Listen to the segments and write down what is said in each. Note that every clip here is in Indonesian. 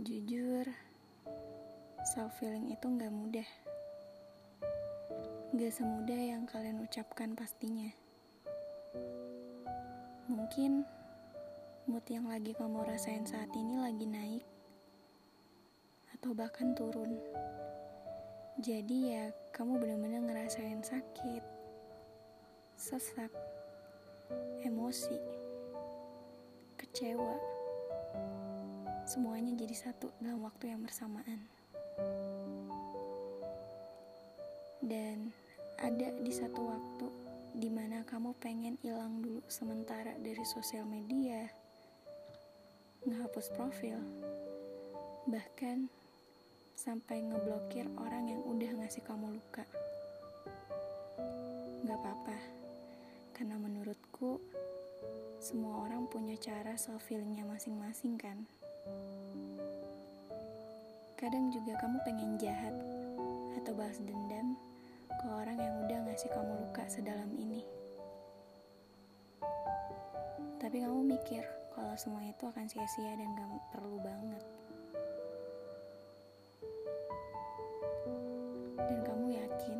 Jujur, self feeling itu gak mudah. Gak semudah yang kalian ucapkan pastinya. Mungkin mood yang lagi kamu rasain saat ini lagi naik atau bahkan turun. Jadi ya kamu benar-benar ngerasain sakit, sesak, emosi, kecewa. Semuanya jadi satu dalam waktu yang bersamaan. Dan ada di satu waktu di mana kamu pengen hilang dulu sementara dari sosial media, ngehapus profil, bahkan sampai ngeblokir orang yang udah ngasih kamu luka. Gak apa-apa, karena menurutku semua orang punya cara self feelingnya masing-masing kan. Kadang juga kamu pengen jahat atau balas dendam ke orang yang udah ngasih kamu luka sedalam ini. Tapi kamu mikir kalau semua itu akan sia-sia dan gak perlu banget. Dan kamu yakin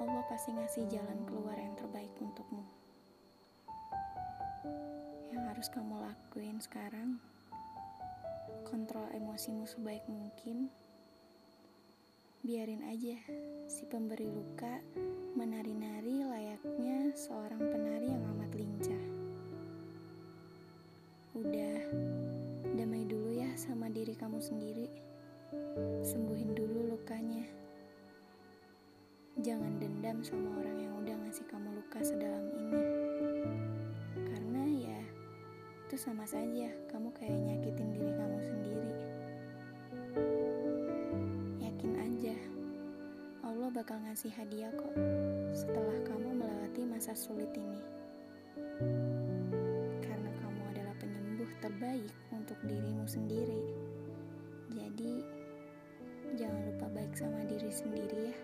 Allah pasti ngasih jalan keluar yang terbaik untukmu. Yang harus kamu lakuin sekarang, kontrol emosimu sebaik mungkin Biarin aja si pemberi luka menari-nari layaknya seorang penari yang amat lincah. Udah, damai dulu ya sama diri kamu sendiri. Sembuhin dulu lukanya. Jangan dendam sama orang yang udah ngasih kamu luka sedalam ini. Karena ya, itu sama saja bakal ngasih hadiah kok setelah kamu melewati masa sulit ini. Karena kamu adalah penyembuh terbaik untuk dirimu sendiri. Jadi, jangan lupa baik sama diri sendiri ya.